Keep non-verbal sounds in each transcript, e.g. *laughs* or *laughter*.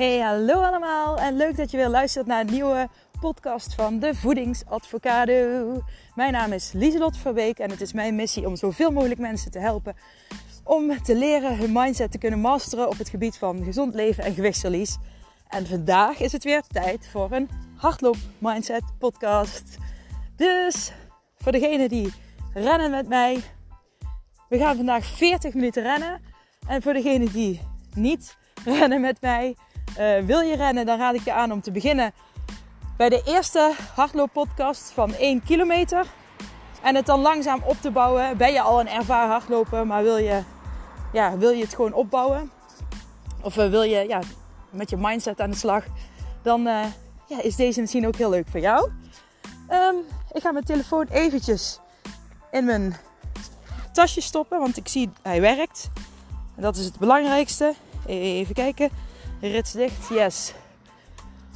Hey, hallo allemaal en leuk dat je weer luistert naar een nieuwe podcast van de Voedingsadvocado. Mijn naam is Lieselot Verbeek en het is mijn missie om zoveel mogelijk mensen te helpen om te leren hun mindset te kunnen masteren op het gebied van gezond leven en gewichtsverlies. En vandaag is het weer tijd voor een hardloop mindset podcast. Dus voor degenen die rennen met mij, we gaan vandaag 40 minuten rennen. En voor degenen die niet rennen met mij, uh, wil je rennen, dan raad ik je aan om te beginnen bij de eerste hardlooppodcast van 1 kilometer. En het dan langzaam op te bouwen. Ben je al een ervaren hardloper, maar wil je, ja, wil je het gewoon opbouwen? Of uh, wil je ja, met je mindset aan de slag? Dan uh, ja, is deze misschien ook heel leuk voor jou. Um, ik ga mijn telefoon eventjes in mijn tasje stoppen, want ik zie hij werkt. Dat is het belangrijkste. Even kijken. Rits dicht, yes.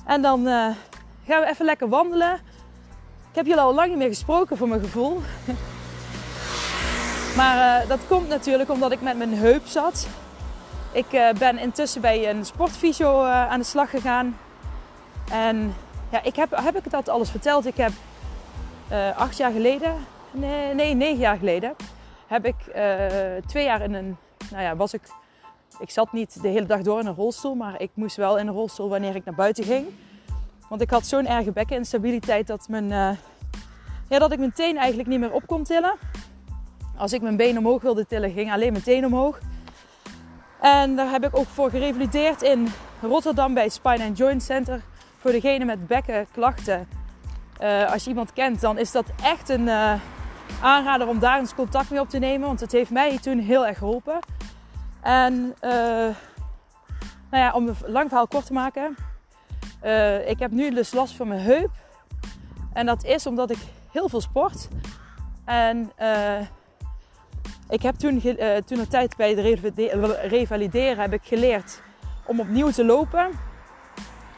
En dan uh, gaan we even lekker wandelen. Ik heb jullie al lang niet meer gesproken voor mijn gevoel. *laughs* maar uh, dat komt natuurlijk omdat ik met mijn heup zat. Ik uh, ben intussen bij een sportfysio aan de slag gegaan. En ja, ik heb, heb ik dat alles verteld? Ik heb acht jaar geleden, nee, nee, negen jaar geleden, heb ik twee jaar in een, nou ja, was ik ik zat niet de hele dag door in een rolstoel, maar ik moest wel in een rolstoel wanneer ik naar buiten ging. Want ik had zo'n erge bekkeninstabiliteit dat, mijn, uh, ja, dat ik mijn teen eigenlijk niet meer op kon tillen. Als ik mijn been omhoog wilde tillen, ging alleen mijn teen omhoog. En daar heb ik ook voor gerevalideerd in Rotterdam bij Spine and Joint Center. Voor degene met bekkenklachten. Uh, als je iemand kent, dan is dat echt een uh, aanrader om daar eens contact mee op te nemen. Want het heeft mij toen heel erg geholpen. En uh, nou ja, om een lang verhaal kort te maken. Uh, ik heb nu dus last van mijn heup. En dat is omdat ik heel veel sport. En uh, ik heb toen, toen een tijd bij het revalideren heb ik geleerd om opnieuw te lopen.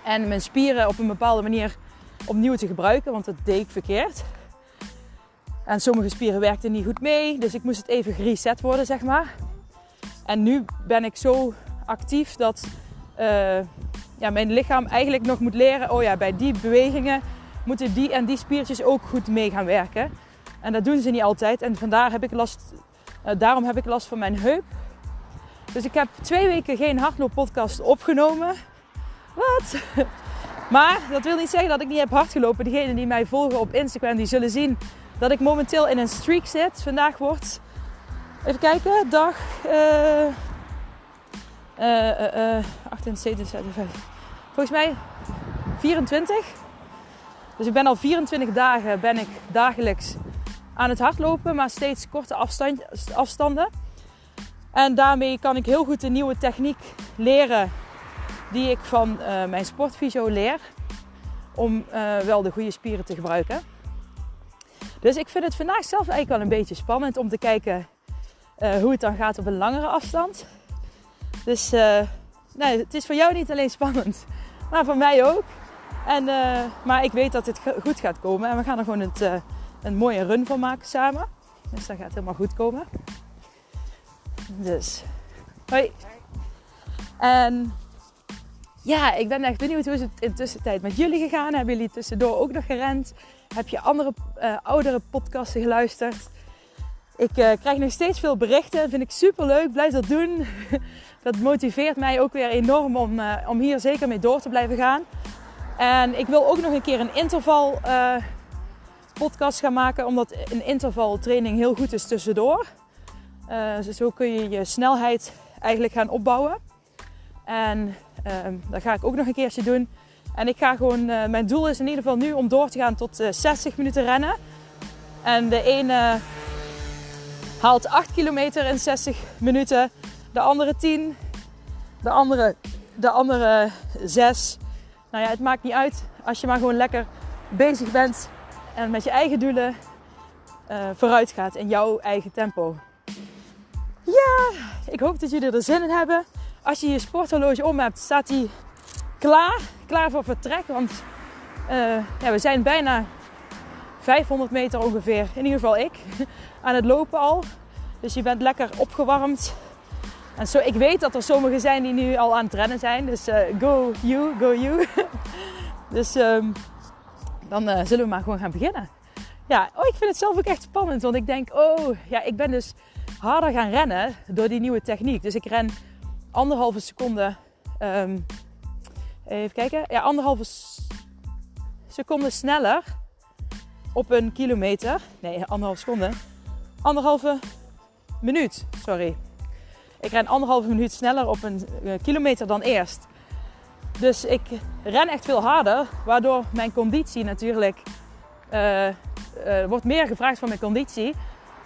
En mijn spieren op een bepaalde manier opnieuw te gebruiken. Want dat deed ik verkeerd. En sommige spieren werkten niet goed mee. Dus ik moest het even gereset worden, zeg maar. En nu ben ik zo actief dat uh, ja, mijn lichaam eigenlijk nog moet leren: oh ja, bij die bewegingen moeten die en die spiertjes ook goed mee gaan werken. En dat doen ze niet altijd. En vandaar heb ik last, uh, daarom heb ik last van mijn heup. Dus ik heb twee weken geen hardlooppodcast opgenomen. Wat? *laughs* Maar dat wil niet zeggen dat ik niet heb hardgelopen. Degenen die mij volgen op Instagram, die zullen zien dat ik momenteel in een streak zit. Vandaag wordt Even kijken, dag uh, uh, uh, 78, 77, volgens mij 24. Dus ik ben al 24 dagen ben ik dagelijks aan het hardlopen, maar steeds korte afstand, afstanden. En daarmee kan ik heel goed een nieuwe techniek leren die ik van uh, mijn sportfysio leer. Om uh, wel de goede spieren te gebruiken. Dus ik vind het vandaag zelf eigenlijk wel een beetje spannend om te kijken uh, hoe het dan gaat op een langere afstand. Dus uh, nee, het is voor jou niet alleen spannend, *laughs* maar voor mij ook. En, uh, maar ik weet dat het goed gaat komen en we gaan er gewoon een mooie run van maken samen. Dus dat gaat helemaal goed komen. Dus, hoi. En ja, ik ben echt benieuwd hoe is het in tussentijd met jullie gegaan. Hebben jullie tussendoor ook nog gerend? Heb je andere oudere podcasten geluisterd? Ik uh, krijg nog steeds veel berichten. Vind ik super leuk. Blijf dat doen. *laughs* dat motiveert mij ook weer enorm om, uh, om hier zeker mee door te blijven gaan. En ik wil ook nog een keer een interval uh, podcast gaan maken. Omdat een intervaltraining heel goed is tussendoor. Dus zo kun je je snelheid eigenlijk gaan opbouwen. En ehm, dat ga ik ook nog een keertje doen. En ik ga gewoon, mijn doel is in ieder geval nu om door te gaan tot 60 minuten rennen. En de ene haalt 8 kilometer in 60 minuten. De andere 10. De andere, de andere 6. Nou ja, het maakt niet uit. Als je maar gewoon lekker bezig bent en met je eigen doelen uh, vooruit gaat in jouw eigen tempo. Ja, ik hoop dat jullie er zin in hebben. Als je je sporthorloge om hebt, staat hij klaar. Klaar voor vertrek. Want uh, ja, we zijn bijna 500 meter ongeveer, in ieder geval ik, aan het lopen al. Dus je bent lekker opgewarmd. En zo, ik weet dat er sommigen zijn die nu al aan het rennen zijn. Dus uh, go you, go you. *laughs* dus um, dan uh, zullen we maar gewoon gaan beginnen. Ja, oh, ik vind het zelf ook echt spannend. Want ik denk, oh, ja, ik ben dus harder gaan rennen door die nieuwe techniek. Dus ik ren anderhalve seconde. Um, even kijken. Ja, anderhalve seconde sneller op een kilometer. Nee, anderhalve seconde. Anderhalve minuut, sorry. Ik ren anderhalve minuut sneller op een eh, kilometer dan eerst. Dus ik ren echt veel harder, waardoor mijn conditie natuurlijk. Uh, uh, wordt meer gevraagd van mijn conditie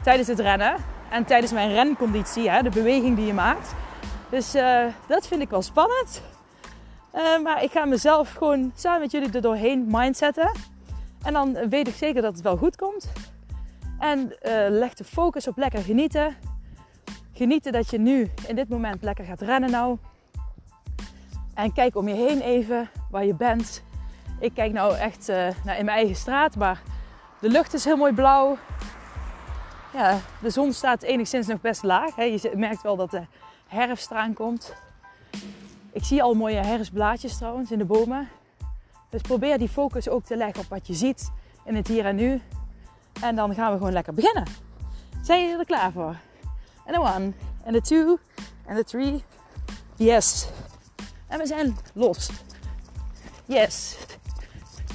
tijdens het rennen en tijdens mijn renconditie, hè, de beweging die je maakt. Dus dat vind ik wel spannend. maar ik ga mezelf gewoon samen met jullie er doorheen mindsetten. En dan weet ik zeker dat het wel goed komt. En leg de focus op lekker genieten Genieten dat je nu in dit moment lekker gaat rennen nou. En kijk om je heen even waar je bent. Ik kijk nou echt uh, in mijn eigen straat, maar de lucht is heel mooi blauw. Ja, de zon staat enigszins nog best laag. Hè. Je merkt wel dat de herfst eraan komt. Ik zie al mooie herfstblaadjes trouwens in de bomen. Dus probeer die focus ook te leggen op wat je ziet in het hier en nu. En dan gaan we gewoon lekker beginnen. Zijn jullie er klaar voor? En de one. En de two. En de three. Yes. En we zijn los. Yes.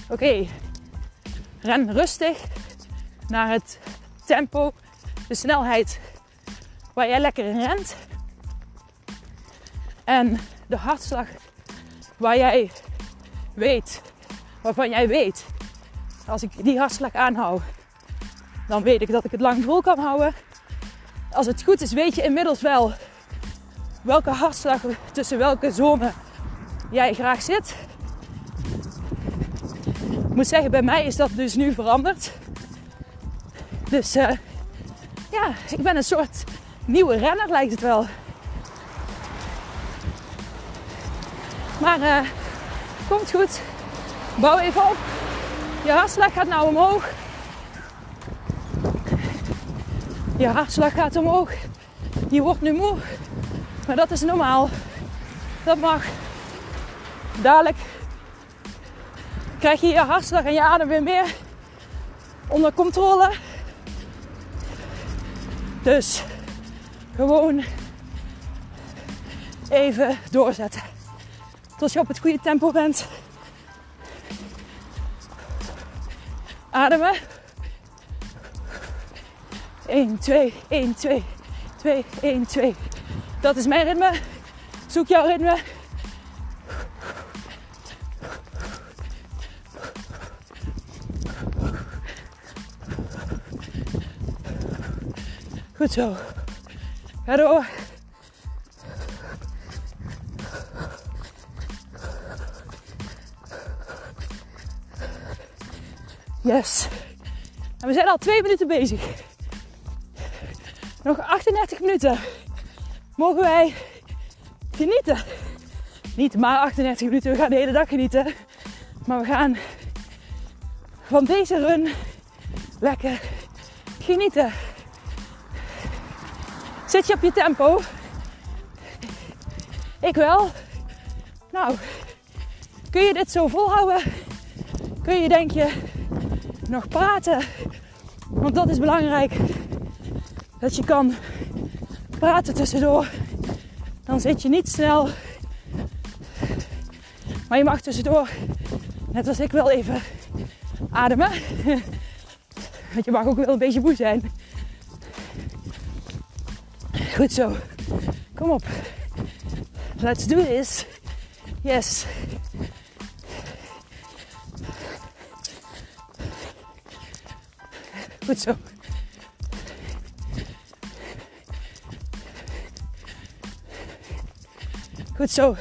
Oké. Ren rustig naar het tempo, de snelheid waar jij lekker in rent. En de hartslag waar jij weet, waarvan jij weet, als ik die hartslag aanhoud, dan weet ik dat ik het lang vol kan houden als het goed is, weet je inmiddels wel welke hartslag tussen welke zone jij graag zit. Ik moet zeggen, bij mij is dat dus nu veranderd. Dus uh, ja, ik ben een soort nieuwe renner, lijkt het wel. Maar uh, komt goed. Bouw even op. Je hartslag gaat nou omhoog. Je hartslag gaat omhoog. Je wordt nu moe. Maar dat is normaal. Dat mag. Dadelijk krijg je je hartslag en je adem weer meer onder controle. Dus gewoon even doorzetten. Tot je op het goede tempo bent. Ademen. 1, 2, 1, 2, 2, 1, 2. Dat is mijn ritme. Zoek jouw ritme. Goed zo. Ga door. Yes. En we zijn al twee minuten bezig. Nog 38 minuten mogen wij genieten. Niet maar 38 minuten, we gaan de hele dag genieten. Maar we gaan van deze run lekker genieten. Zit je op je tempo? Ik wel. Nou, kun je dit zo volhouden? Kun je denk je nog praten? Want dat is belangrijk dat je kan praten tussendoor. Dan zit je niet snel. Maar je mag tussendoor, net als ik, wel even ademen. *laughs* Want je mag ook wel een beetje moe zijn. Goed zo. Kom op. Let's do this. Yes. Goed zo. Goed zo.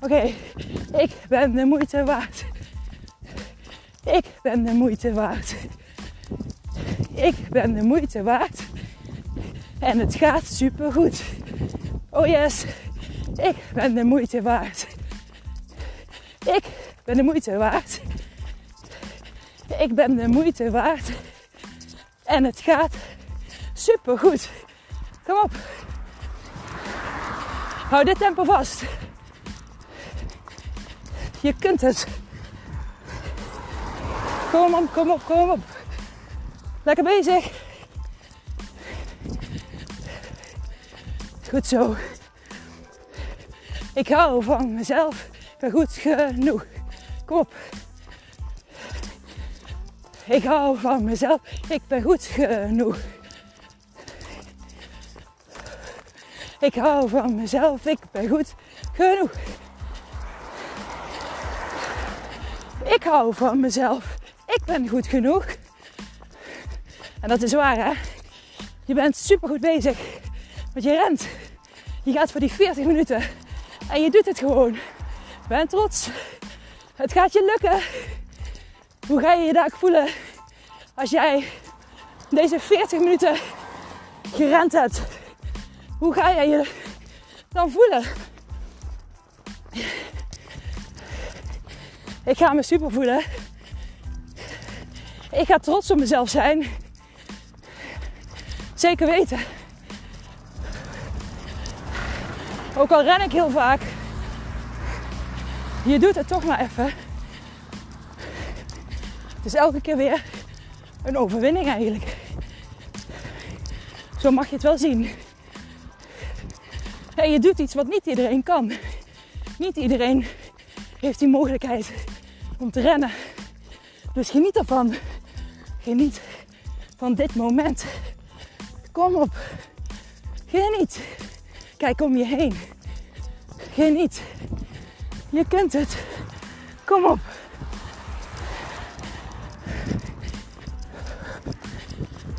Oké, ik ben de moeite waard. Ik ben de moeite waard. Ik ben de moeite waard. En het gaat super goed. Oh yes, ik ben de moeite waard. Ik ben de moeite waard. Ik ben de moeite waard. En het gaat super goed. Kom op. Hou dit tempo vast. Je kunt het. Kom op, kom op, kom op. Lekker bezig. Goed zo. Ik hou van mezelf. Ik ben goed genoeg. Kom op. Ik hou van mezelf. Ik ben goed genoeg. Ik hou van mezelf. Ik ben goed genoeg. Ik hou van mezelf. Ik ben goed genoeg. En dat is waar, hè? Je bent super goed bezig. Want je rent. Je gaat voor die 40 minuten. En je doet het gewoon. Ben trots. Het gaat je lukken. Hoe ga je je daar voelen als jij deze 40 minuten gerend hebt? Hoe ga jij je dan voelen? Ik ga me super voelen. Ik ga trots op mezelf zijn. Zeker weten. Ook al ren ik heel vaak. Je doet het toch maar even. Is elke keer weer een overwinning eigenlijk. Zo mag je het wel zien. En je doet iets wat niet iedereen kan. Niet iedereen heeft die mogelijkheid om te rennen. Dus geniet ervan. Geniet van dit moment. Kom op. Geniet. Kijk om je heen. Geniet. Je kunt het. Kom op.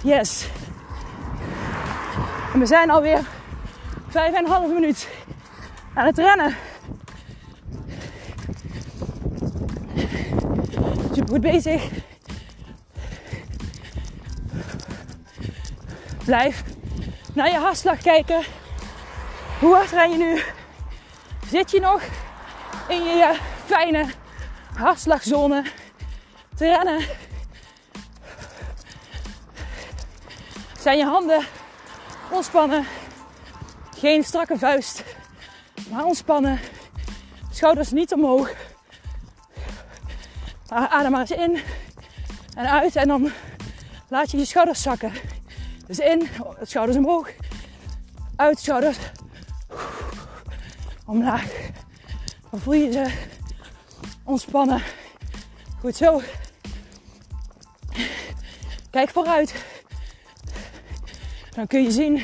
Yes. En we zijn alweer vijf en een half minuut aan het rennen. Super goed bezig. Blijf naar je hartslag kijken. Hoe hard ren je nu? Zit je nog in je fijne hartslagzone te rennen? Zijn je handen ontspannen? Geen strakke vuist, maar ontspannen. Schouders niet omhoog. Adem maar eens in en uit en dan laat je je schouders zakken. Dus in, schouders omhoog, uit, schouders omlaag. Dan voel je ze ontspannen. Goed zo. Kijk vooruit. Dan kun je zien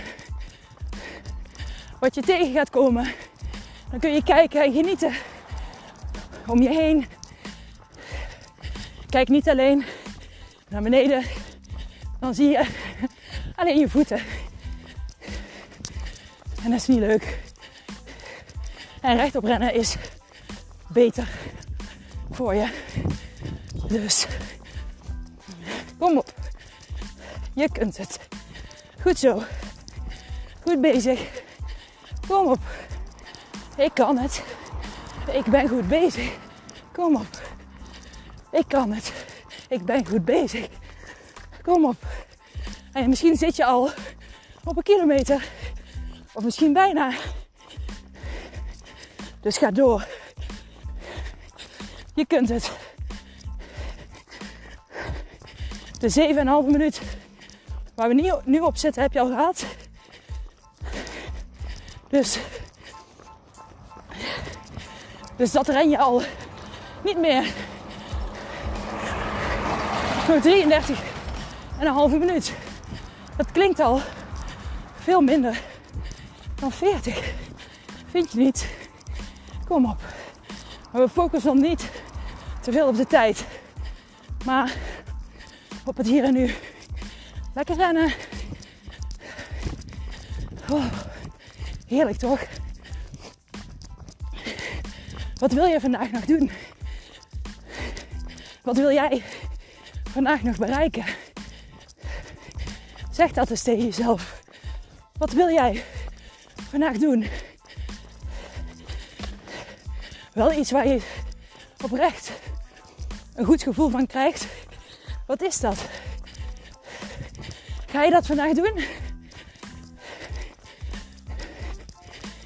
wat je tegen gaat komen. Dan kun je kijken en genieten om je heen. Kijk niet alleen naar beneden, dan zie je alleen je voeten. En dat is niet leuk. En rechtop rennen is beter voor je. Dus kom op. Je kunt het. Goed zo. Goed bezig. Kom op. Ik kan het. Ik ben goed bezig. Kom op. Ik kan het. Ik ben goed bezig. Kom op. En misschien zit je al op een kilometer. Of misschien bijna. Dus ga door. Je kunt het. De 7,5 minuut waar we nu, op zitten heb je al gehad. Dus, dus dat ren je al niet meer. Nog 33 en een minuut. Dat klinkt al veel minder dan 40. Vind je niet? Kom op. We focussen dan niet te veel op de tijd. Maar op het hier en nu. Lekker rennen. Oh, heerlijk toch? Wat wil je vandaag nog doen? Wat wil jij vandaag nog bereiken? Zeg dat eens tegen jezelf. Wat wil jij vandaag doen? Wel iets waar je oprecht een goed gevoel van krijgt. Wat is dat? Ga je dat vandaag doen?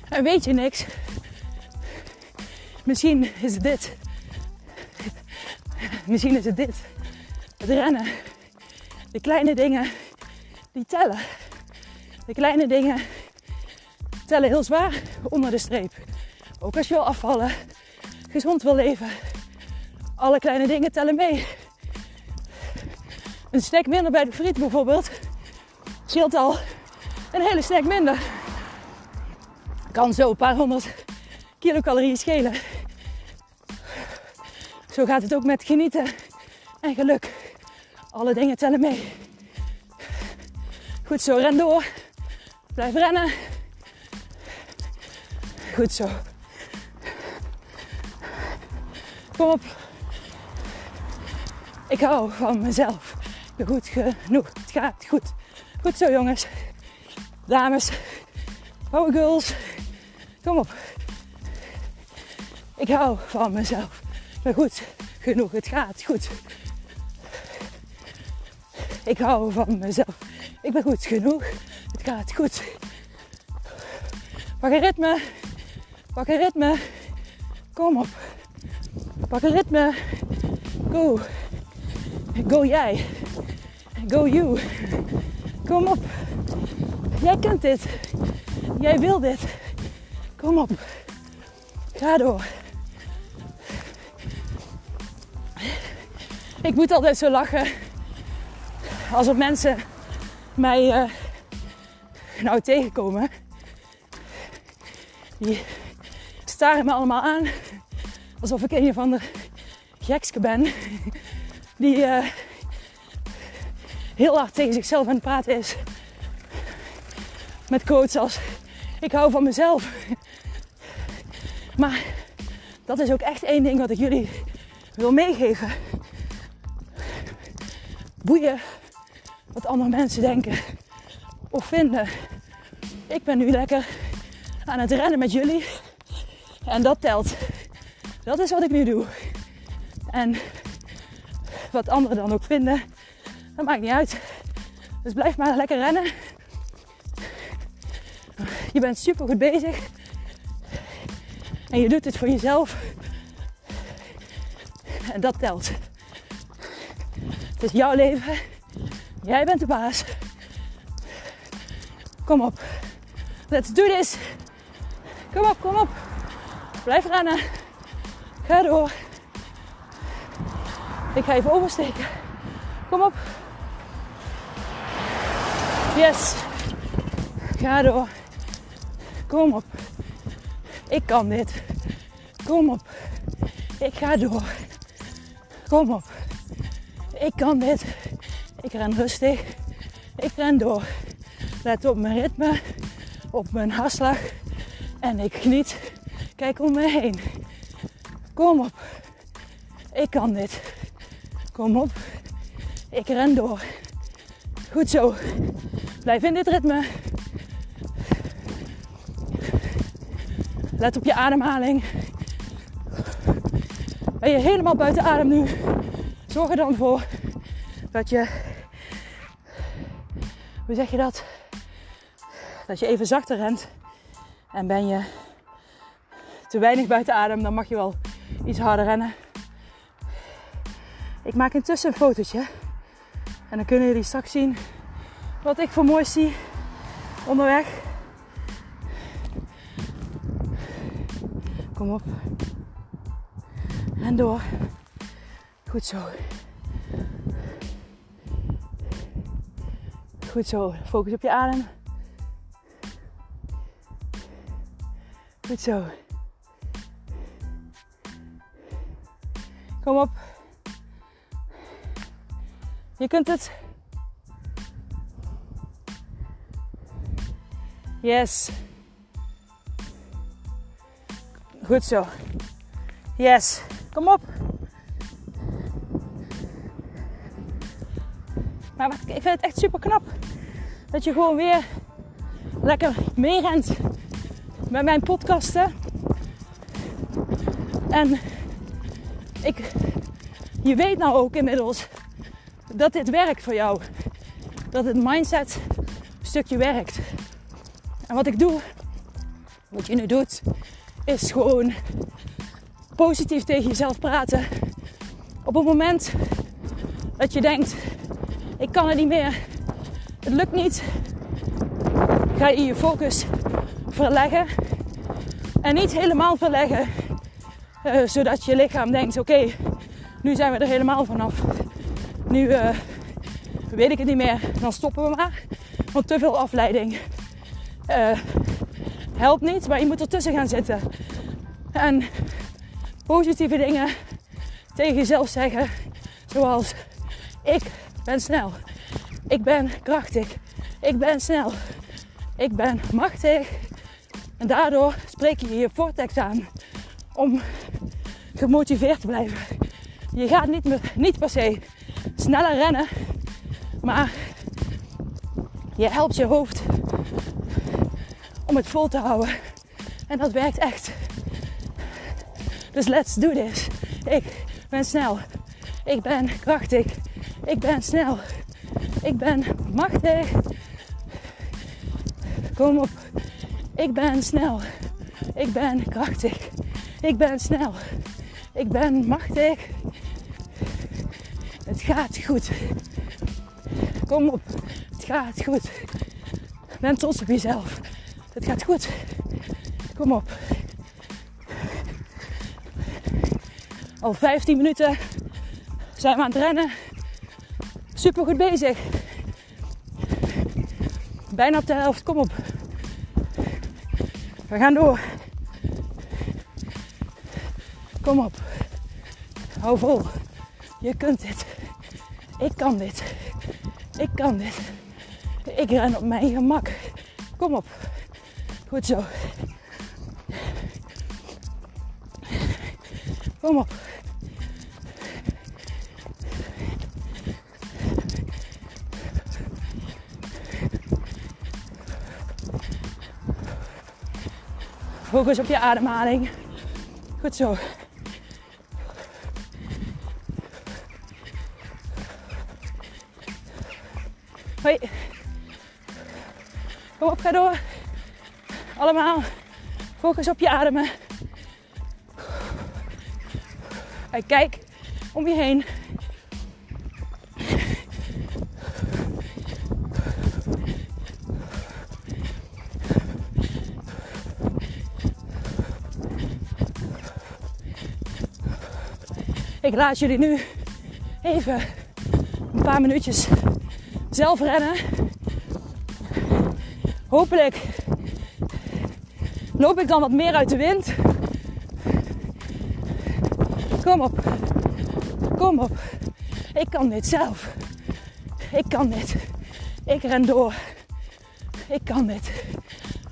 En weet je niks, misschien is het dit. Misschien is het dit. Het rennen. De kleine dingen die tellen. De kleine dingen tellen heel zwaar onder de streep. Ook als je wil afvallen, gezond wil leven. Alle kleine dingen tellen mee. Een snack minder bij de friet bijvoorbeeld scheelt al een hele snack minder. Kan zo een paar honderd kilocalorieën schelen. Zo gaat het ook met genieten en geluk. Alle dingen tellen mee. Goed zo, ren door. Blijf rennen. Goed zo. Kom op. Ik hou van mezelf. Ben goed genoeg. Het gaat goed. Goed zo, jongens. Dames. Power girls. Kom op. Ik hou van mezelf. Ben goed genoeg. Het gaat goed. Ik hou van mezelf. Ik ben goed genoeg. Het gaat goed. Pak een ritme. Pak een ritme. Kom op. Pak een ritme. Go. Go jij. Go you. Kom op. Jij kunt dit. Jij wil dit. Kom op. Ga door. Ik moet altijd zo lachen als er mensen mij uh, nou tegenkomen. Die staren me allemaal aan alsof ik een van de gekske ben. Die uh, heel hard tegen zichzelf aan het praten is. Met quotes als ik hou van mezelf. Maar dat is ook echt één ding wat ik jullie wil meegeven. Boeien wat andere mensen denken of vinden. Ik ben nu lekker aan het rennen met jullie. En dat telt. Dat is wat ik nu doe. En wat anderen dan ook vinden, dat maakt niet uit. Dus blijf maar lekker rennen. Je bent super goed bezig. En je doet het voor jezelf. En dat telt. Het is jouw leven. Jij bent de baas. Kom op. Let's do this. Kom op, kom op. Blijf rennen. Ga door. Ik ga even oversteken. Kom op. Yes. Ga door. Kom op. Ik kan dit. Kom op. Ik ga door. Kom op. Ik kan dit. Ik ren rustig. Ik ren door. Let op mijn ritme. Op mijn hartslag. En ik geniet. Kijk om me heen. Kom op. Ik kan dit. Kom op. Ik ren door. Goed zo. Blijf in dit ritme. Let op je ademhaling. Ben je helemaal buiten adem nu? Zorg er dan voor dat je, hoe zeg je dat? Dat je even zachter rent. En ben je te weinig buiten adem, dan mag je wel iets harder rennen. Ik maak intussen een fotootje. En dan kunnen jullie straks zien wat ik voor mooi zie onderweg. Kom op. En door. Goed zo. Goed zo. Focus op je adem. Goed zo. Kom op. Je kunt het. Yes. Goed zo. Yes. Kom op. Maar ik vind het echt super knap dat je gewoon weer lekker meerent met mijn podcasten. En ik, je weet nou ook inmiddels dat dit werkt voor jou. Dat het mindset stukje werkt. En wat ik doe, Wat je nu doet, is gewoon positief tegen jezelf praten. Op het moment dat je denkt, ik kan het niet meer, het lukt niet, ga je je focus verleggen. En niet helemaal verleggen, uh, zodat je lichaam denkt, oké, nu zijn we er helemaal vanaf. Nu uh, weet ik het niet meer, dan stoppen we maar. Want te veel afleiding uh, helpt niet, maar je moet ertussen gaan zitten. En positieve dingen tegen jezelf zeggen, zoals ik ben snel, ik ben krachtig, ik ben snel, ik ben machtig. En daardoor spreek je je vortex aan om gemotiveerd te blijven. Je gaat niet, niet per se sneller rennen, maar je helpt je hoofd het vol te houden. En dat werkt echt. Dus let's do this. Ik ben snel. Ik ben krachtig. Ik ben snel. Ik ben machtig. Kom op. Ik ben snel. Ik ben krachtig. Ik ben snel. Ik ben machtig. Het gaat goed. Kom op. Het gaat goed. Ben trots op jezelf. Het gaat goed. Kom op. Al 15 minuten zijn we aan het rennen. Super goed bezig. Bijna op de helft. Kom op. We gaan door. Kom op. Hou vol. Je kunt dit. Ik kan dit. Ik kan dit. Ik ren op mijn gemak. Kom op. Goed zo. Kom op. Focus op je ademhaling. Goed zo. Hoi. Kom op, ga door. Allemaal. Focus op je ademen. En kijk om je heen. Ik laat jullie nu even een paar minuutjes zelf rennen. Hopelijk loop ik dan wat meer uit de wind. Kom op. Kom op. Ik kan dit zelf. Ik kan dit. Ik ren door. Ik kan dit.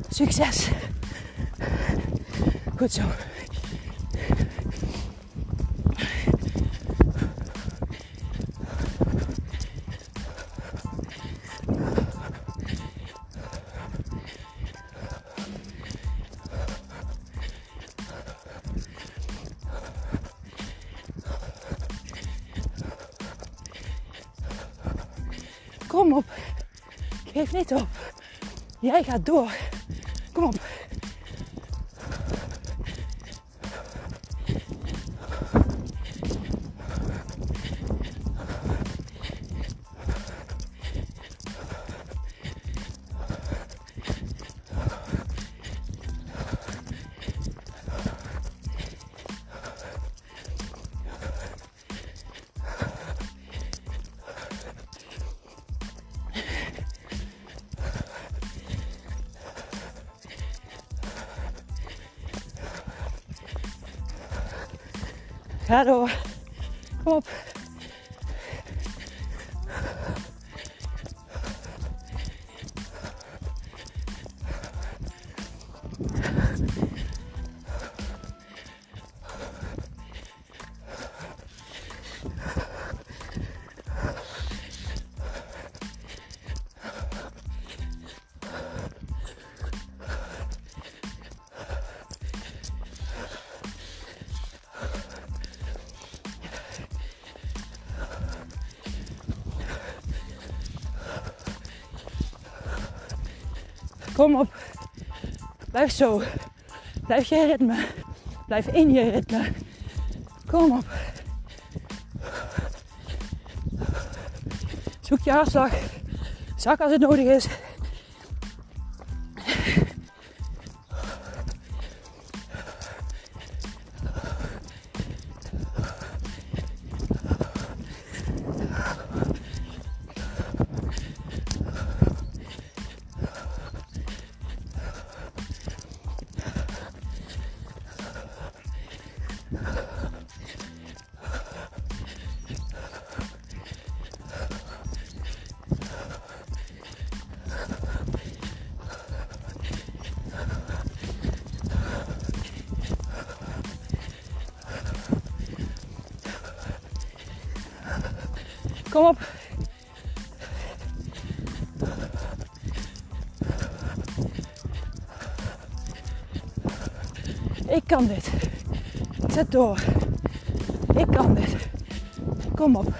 Succes. Goed zo. Gaat door. Ga door. Kom op. Blijf zo. Blijf je ritme. Blijf in je ritme. Kom op. Zoek je hartslag. Zak als het nodig is. Kom op. Ik kan dit. Zet door. Ik kan dit. Kom op.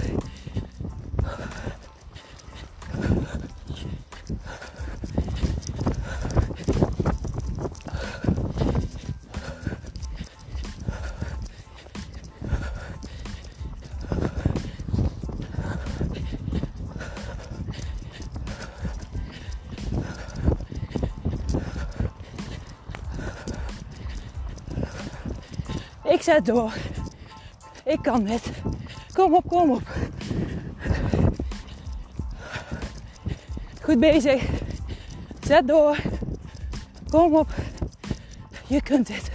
zet door. Ik kan dit. Kom op, kom op. Goed bezig. Zet door. Kom op. Je kunt dit.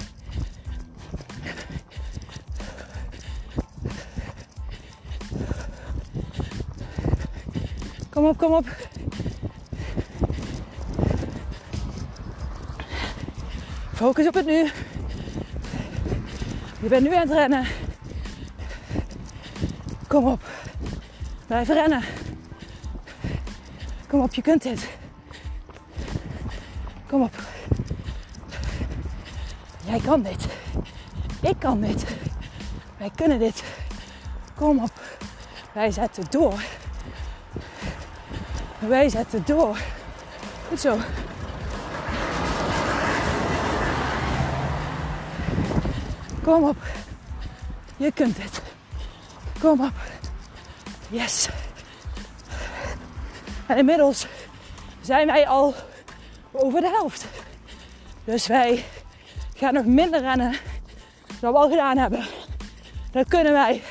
Kom op, kom op. Focus op het nu. Je bent nu aan het rennen. Kom op. Blijf rennen. Kom op, je kunt dit. Kom op. Jij kan dit. Ik kan dit. Wij kunnen dit. Kom op. Wij zetten door. Wij zetten door. Goed zo. Kom op. Je kunt het. Kom op. Yes. En inmiddels zijn wij al over de helft. Dus wij gaan nog minder rennen dan we al gedaan hebben. Dat kunnen wij.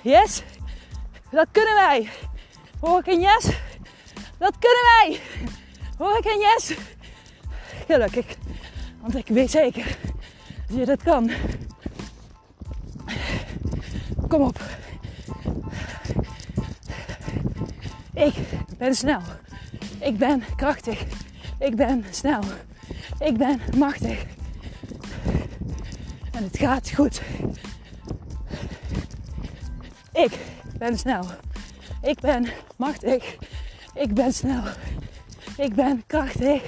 Yes. Dat kunnen wij. Hoor ik een yes? Dat kunnen wij. Hoor ik een yes? Gelukkig. Want ik weet zeker je dat kan. Kom op. Ik ben snel. Ik ben krachtig. Ik ben snel. Ik ben machtig. En het gaat goed. Ik ben snel. Ik ben machtig. Ik ben snel. Ik ben krachtig.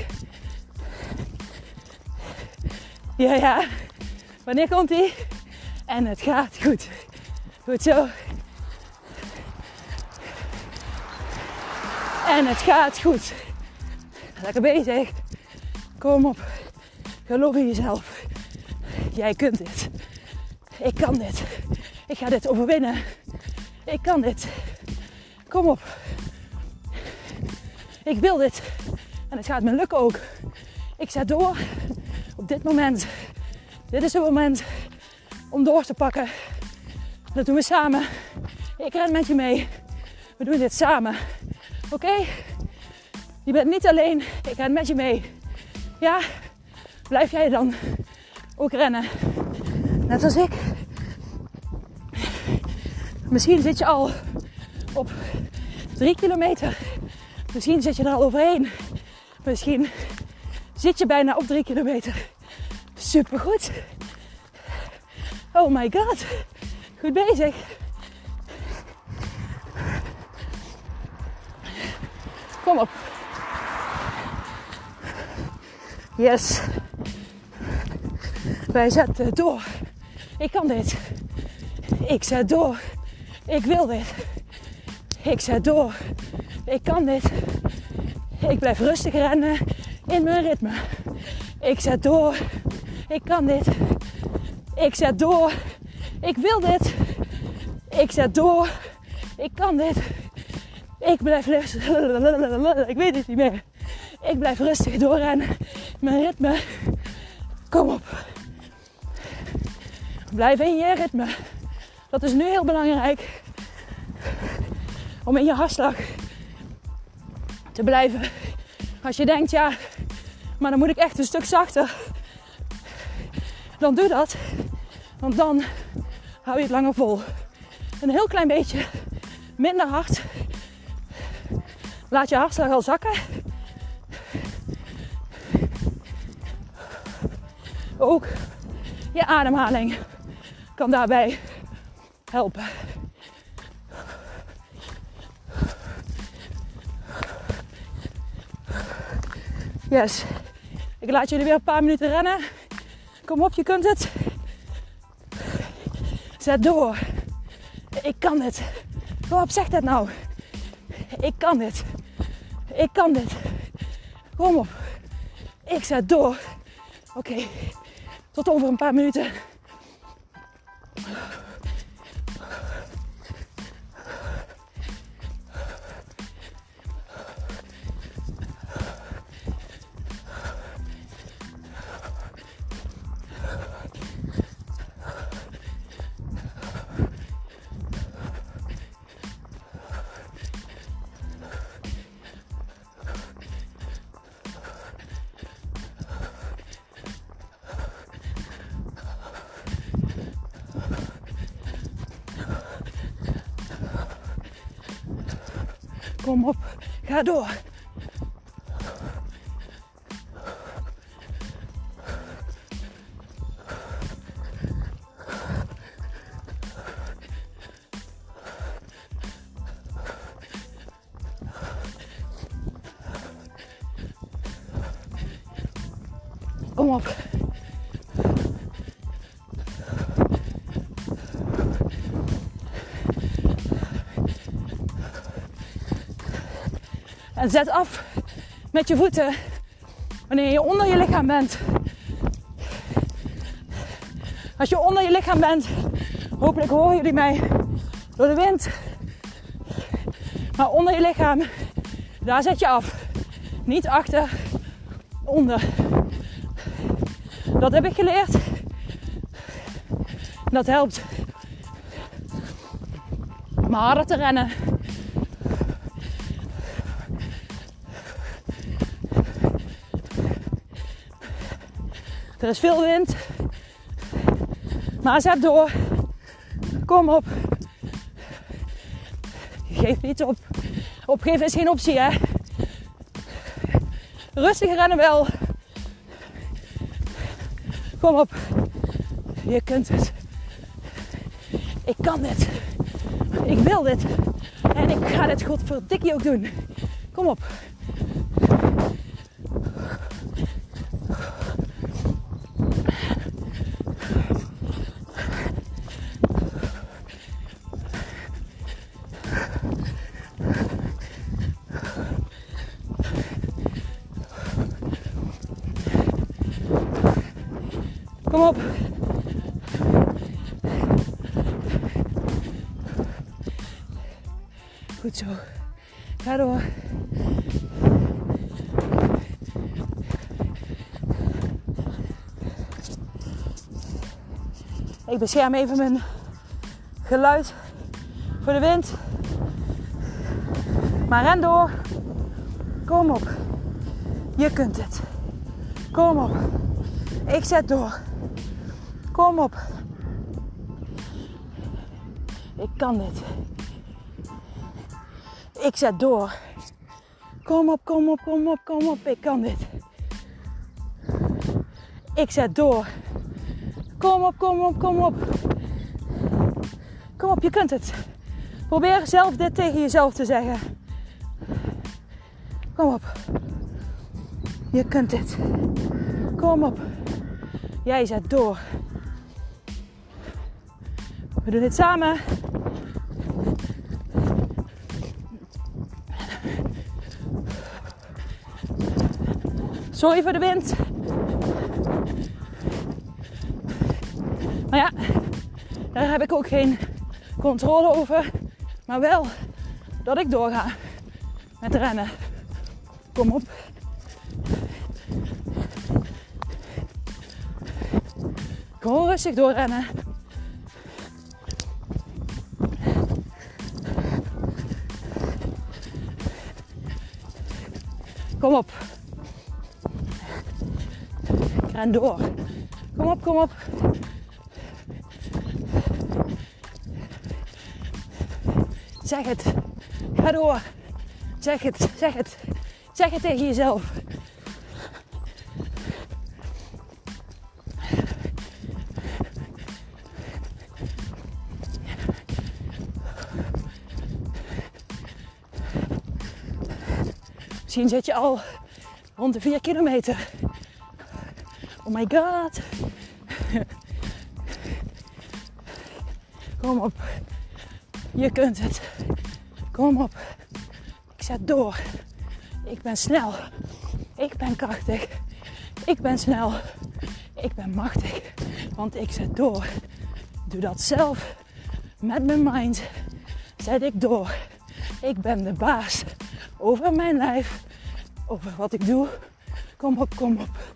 Ja, ja. Wanneer komt ie? En het gaat goed. Goed zo. En het gaat goed. Lekker bezig. Kom op. Geloof in jezelf. Jij kunt dit. Ik kan dit. Ik ga dit overwinnen. Ik kan dit. Kom op. Ik wil dit. En het gaat me lukken ook. Ik zet door op dit moment. Dit is het moment om door te pakken. Dat doen we samen. Ik ren met je mee. We doen dit samen. Oké? Je bent niet alleen. Ik ren met je mee. Ja? Blijf jij dan ook rennen? Net als ik. Misschien zit je al op drie kilometer. Misschien zit je er al overheen. Misschien zit je bijna op drie kilometer. Supergoed. Oh my god. Goed bezig. Kom op. Yes. Wij zetten door. Ik kan dit. Ik zet door. Ik wil dit. Ik zet door. Ik kan dit. Ik blijf rustig rennen in mijn ritme. Ik zet door. Ik kan dit. Ik zet door. Ik wil dit. Ik zet door. Ik kan dit. Ik blijf rustig. *laughs* Ik weet het niet meer. Ik blijf rustig doorrennen. Mijn ritme. Kom op. Blijf in je ritme. Dat is nu heel belangrijk. Om in je hartslag te blijven. Als je denkt, ja, maar dan moet ik echt een stuk zachter. Dan doe dat. Want dan hou je het langer vol. Een heel klein beetje minder hard. Laat je hartslag al zakken. Ook je ademhaling kan daarbij helpen. Yes. Ik laat jullie weer een paar minuten rennen. Kom op, je kunt het. Zet door. Ik kan dit. Kom op, zeg dat nou. Ik kan dit. Ik kan dit. Kom op. Ik zet door. Oké. Tot over een paar minuten. Kom op, ga door. Zet af met je voeten wanneer je onder je lichaam bent. Als je onder je lichaam bent, hopelijk horen jullie mij door de wind. Maar onder je lichaam, daar zet je af. Niet achter, onder. Dat heb ik geleerd. Dat helpt. Om harder te rennen. Er is veel wind. Maar zet door. Kom op. Geef niet op. Opgeven is geen optie, hè. Rustig rennen wel. Kom op. Je kunt het. Ik kan dit. Ik wil dit. En ik ga dit godverdikkie ook doen. Kom op. Zo. Ga door. Ik bescherm even mijn geluid voor de wind. Maar ren door. Kom op. Je kunt het. Kom op. Ik zet door. Kom op. Ik kan dit. Ik zet door. Kom op, kom op, kom op, kom op. Ik kan dit. Ik zet door. Kom op, kom op, kom op. Kom op, je kunt het. Probeer zelf dit tegen jezelf te zeggen. Kom op. Je kunt dit. Kom op. Jij zet door. We doen dit samen. Sorry voor de wind. Maar ja, daar heb ik ook geen controle over. Maar wel dat ik doorga met rennen. Kom op. Gewoon rustig doorrennen. Kom op. Ren door. Kom op, kom op. Zeg het. Ga door. Zeg het, zeg het. Zeg het tegen jezelf. Misschien zit je al rond de 4 kilometer. Oh my god. Kom op. Je kunt het. Kom op. Ik zet door. Ik ben snel. Ik ben krachtig. Ik ben snel. Ik ben machtig. Want ik zet door. Doe dat zelf. Met mijn mind zet ik door. Ik ben de baas over mijn lijf. Over wat ik doe. Kom op, kom op.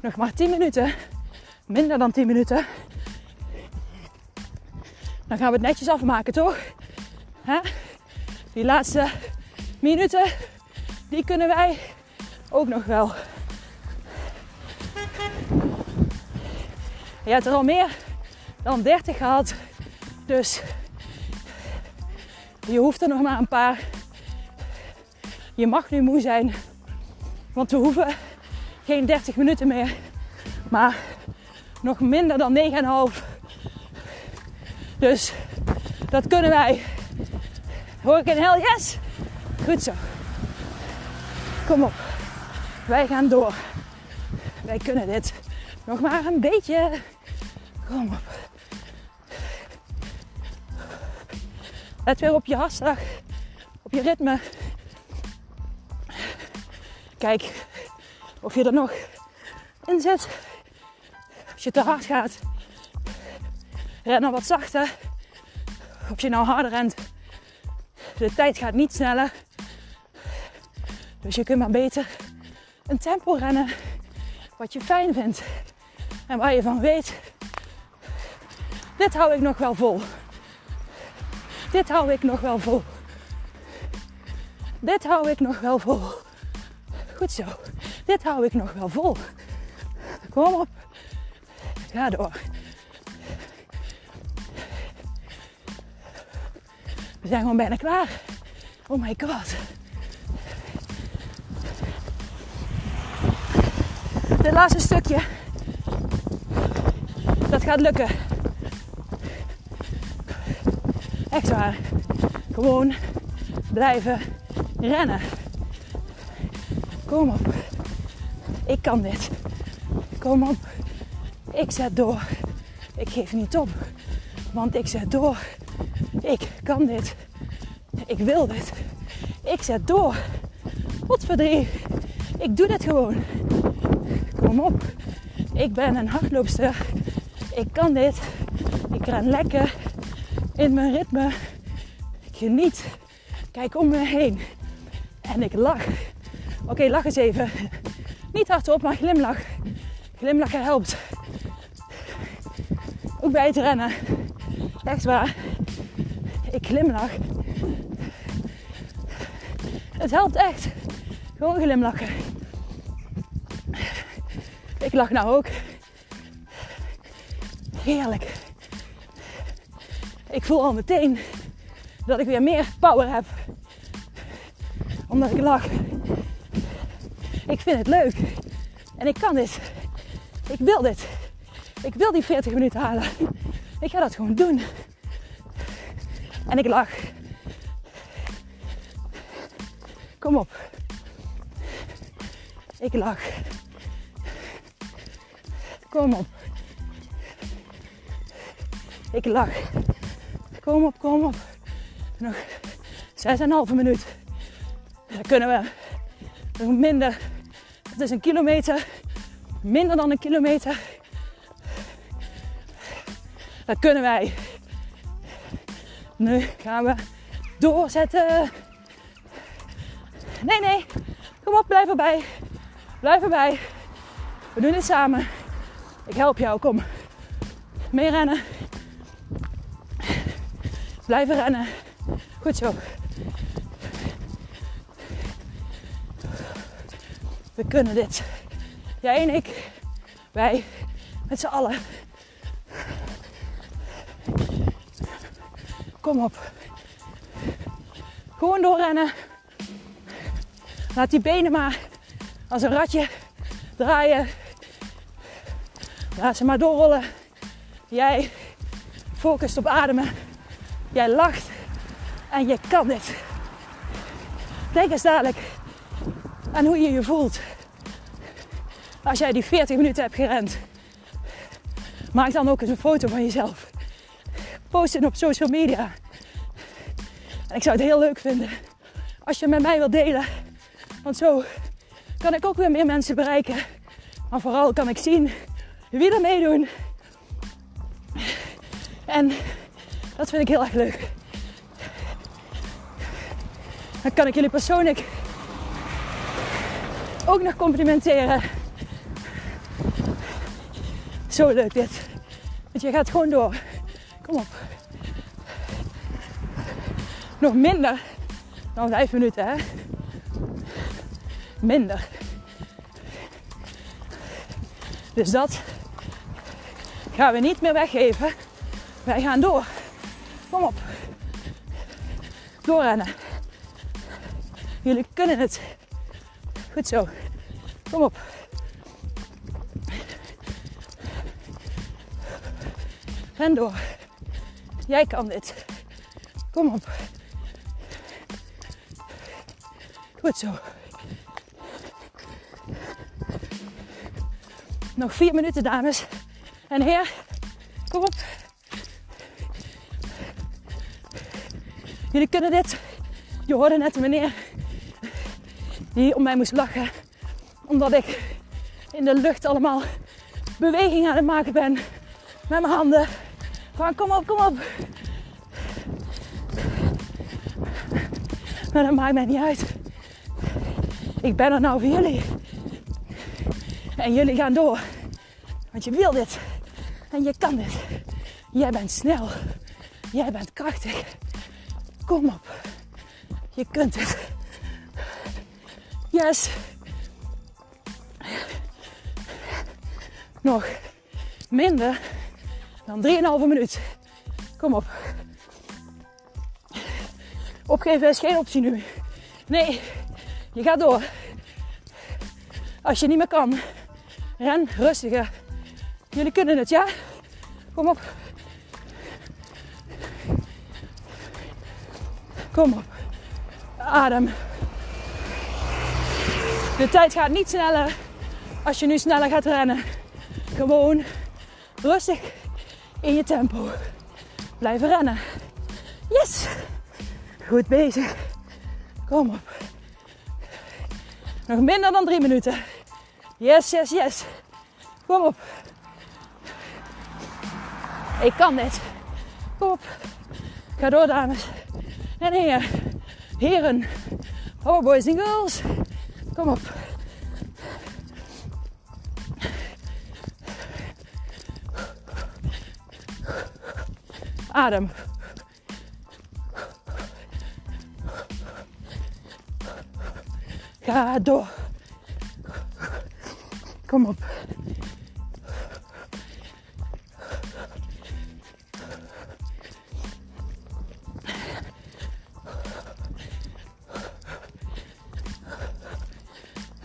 Nog maar 10 minuten. Minder dan 10 minuten. Dan gaan we het netjes afmaken, toch? Hè? Die laatste minuten, die kunnen wij ook nog wel. Je hebt er al meer dan 30 gehad. Dus je hoeft er nog maar een paar. Je mag nu moe zijn. Want we hoeven geen 30 minuten meer. Maar nog minder dan 9,5. Dus dat kunnen wij. Hoor ik een hel? Yes! Goed zo. Kom op. Wij gaan door. Wij kunnen dit. Nog maar een beetje. Kom op. Let weer op je hartslag. Op je ritme. Kijk of je er nog in zit. Als je te hard gaat, ren dan wat zachter. Of je nou harder rent, de tijd gaat niet sneller. Dus je kunt maar beter een tempo rennen wat je fijn vindt. En waar je van weet, dit hou ik nog wel vol. Dit hou ik nog wel vol. Dit hou ik nog wel vol. Goed zo. Dit hou ik nog wel vol. Kom op. Ga door. We zijn gewoon bijna klaar. Oh my god. Dit laatste stukje. Dat gaat lukken. Echt waar. Gewoon blijven rennen. Kom op. Ik kan dit. Kom op. Ik zet door. Ik geef niet op. Want ik zet door. Ik kan dit. Ik wil dit. Ik zet door. Wat verdrie. Ik doe dit gewoon. Kom op. Ik ben een hardloopster. Ik kan dit. Ik ren lekker in mijn ritme. Ik geniet. Kijk om me heen. En ik lach. Oké, lach eens even. Niet hardop, maar glimlach. Glimlachen helpt. Ook bij het rennen. Echt waar. Ik glimlach. Het helpt echt. Gewoon glimlachen. Ik lach nou ook. Heerlijk. Ik voel al meteen dat ik weer meer power heb. Omdat ik lach. Vind het leuk. En ik kan dit. Ik wil dit. Ik wil die 40 minuten halen. Ik ga dat gewoon doen. En ik lach. Kom op. Ik lach. Kom op. Ik lach. Kom op, kom op. Nog 6,5 minuut. Dan kunnen we nog minder. Is een kilometer. Minder dan een kilometer. Dat kunnen wij. Nu gaan we doorzetten. Nee, nee. Kom op, blijf erbij. Blijf erbij. We doen het samen. Ik help jou, kom. Mee rennen. Blijven rennen. Goed zo. Kunnen dit. Jij en ik. Wij. Met z'n allen. Kom op. Gewoon doorrennen. Laat die benen maar als een ratje draaien. Laat ze maar doorrollen. Jij focust op ademen. Jij lacht. En je kan dit. Denk eens dadelijk aan hoe je je voelt. Als jij die 40 minuten hebt gerend. Maak dan ook eens een foto van jezelf. Post het op social media. En ik zou het heel leuk vinden als je met mij wilt delen. Want zo kan ik ook weer meer mensen bereiken. Maar vooral kan ik zien wie er meedoen. En dat vind ik heel erg leuk. Dan kan ik jullie persoonlijk ook nog complimenteren. Zo leuk dit. Want je gaat gewoon door. Kom op. Nog minder dan vijf minuten, hè? Minder. Dus dat gaan we niet meer weggeven. Wij gaan door. Kom op. Doorrennen. Jullie kunnen het. Goed zo. Kom op. Ren door. Jij kan dit. Kom op. Goed zo. Nog vier minuten, dames en heren. Kom op. Jullie kunnen dit. Je hoorde net een meneer die om mij moest lachen. Omdat ik in de lucht allemaal bewegingen aan het maken ben. Met mijn handen. Kom op, kom op. Maar dat maakt mij niet uit. Ik ben er nou voor jullie. En jullie gaan door. Want je wil dit. En je kan dit. Jij bent snel. Jij bent krachtig. Kom op. Je kunt het. Yes. Nog minder dan 3,5 minuut. Kom op. Opgeven is geen optie nu. Nee, je gaat door. Als je niet meer kan, ren rustiger. Jullie kunnen het, ja? Kom op. Kom op. Adem. De tijd gaat niet sneller als je nu sneller gaat rennen. Gewoon rustig in je tempo. Blijven rennen. Yes! Goed bezig. Kom op. Nog minder dan drie minuten. Yes, yes, yes. Kom op. Ik kan dit. Kom op. Ga door, dames en heren. Heren. Oh, boys en girls. Kom op. Ga door. Kom op.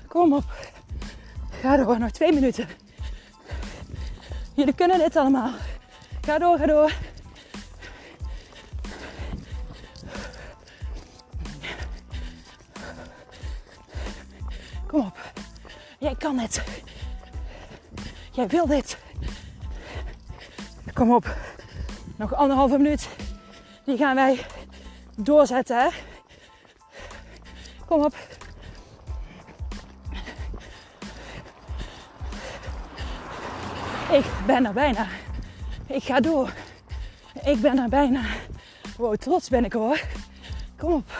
Kom op. Ga door, nog twee minuten. Jullie kunnen dit allemaal. Ga door, ga door. Kan. Jij wil dit. Kom op. Nog anderhalve minuut. Die gaan wij doorzetten. Hè? Kom op. Ik ben er bijna. Ik ga door. Ik ben er bijna. Wow, trots ben ik hoor. Kom op.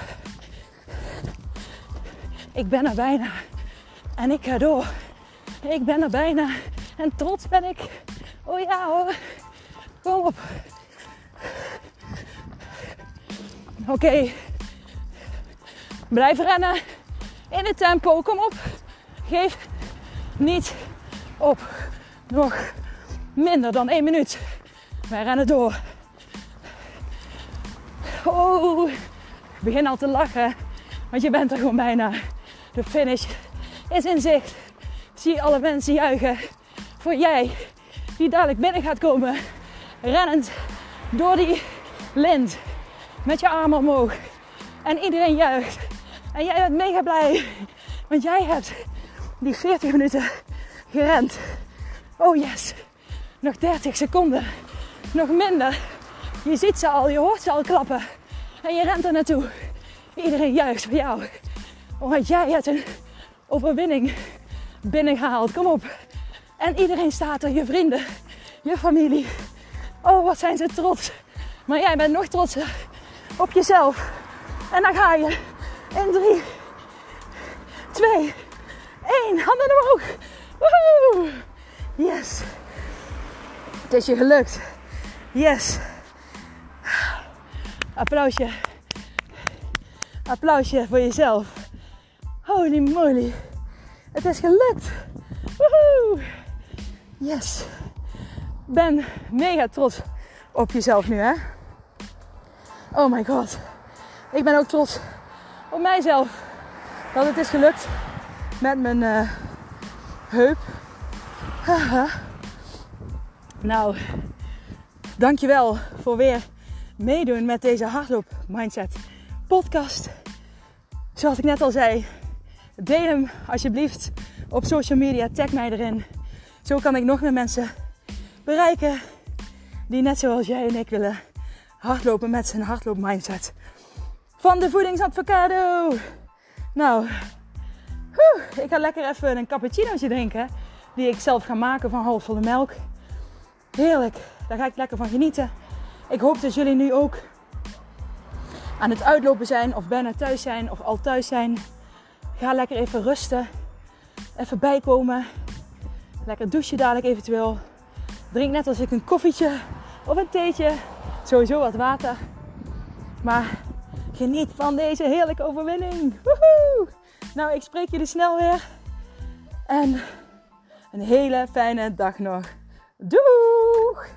Ik ben er bijna. En ik ga door. Ik ben er bijna. En trots ben ik. Oh ja hoor. Kom op. Oké. Blijf rennen. In het tempo. Kom op. Geef niet op. Nog minder dan één minuut. Wij rennen door. Oh, ik begin al te lachen. Want je bent er gewoon bijna. De finish is in zicht. Zie alle mensen juichen. Voor jij die dadelijk binnen gaat komen. Rennend door die lint. Met je armen omhoog. En iedereen juicht. En jij bent mega blij. Want jij hebt die 40 minuten gerend. Oh yes. Nog 30 seconden. Nog minder. Je ziet ze al, je hoort ze al klappen. En je rent er naartoe. Iedereen juicht voor jou. Want jij hebt een overwinning binnengehaald. Kom op. En iedereen staat er. Je vrienden, je familie. Oh, wat zijn ze trots. Maar jij bent nog trotser op jezelf. En dan ga je in 3, 2, 1. Handen omhoog. Woehoe. Yes. Het is je gelukt. Yes. Applausje. Applausje voor jezelf. Holy moly. Het is gelukt. Woehoe. Yes. Ben mega trots op jezelf nu, hè? Oh my god. Ik ben ook trots op mijzelf dat het is gelukt met mijn uh, heup. Haha. Nou, dankjewel voor weer meedoen met deze hardloop mindset podcast. Zoals ik net al zei, deel hem alsjeblieft op social media. Tag mij erin. Zo kan ik nog meer mensen bereiken die net zoals jij en ik willen hardlopen met zijn hardloop mindset. Van de voedingsadvocado. Nou, ik ga lekker even een cappuccinootje drinken. Die ik zelf ga maken van halfvolle melk. Heerlijk. Daar ga ik lekker van genieten. Ik hoop dat jullie nu ook aan het uitlopen zijn of bijna thuis zijn of al thuis zijn. Ga lekker even rusten. Even bijkomen. Lekker douchen dadelijk eventueel. Drink net als ik een koffietje of een theetje. Sowieso wat water. Maar geniet van deze heerlijke overwinning. Woehoe! Nou, ik spreek jullie snel weer. En een hele fijne dag nog. Doeg!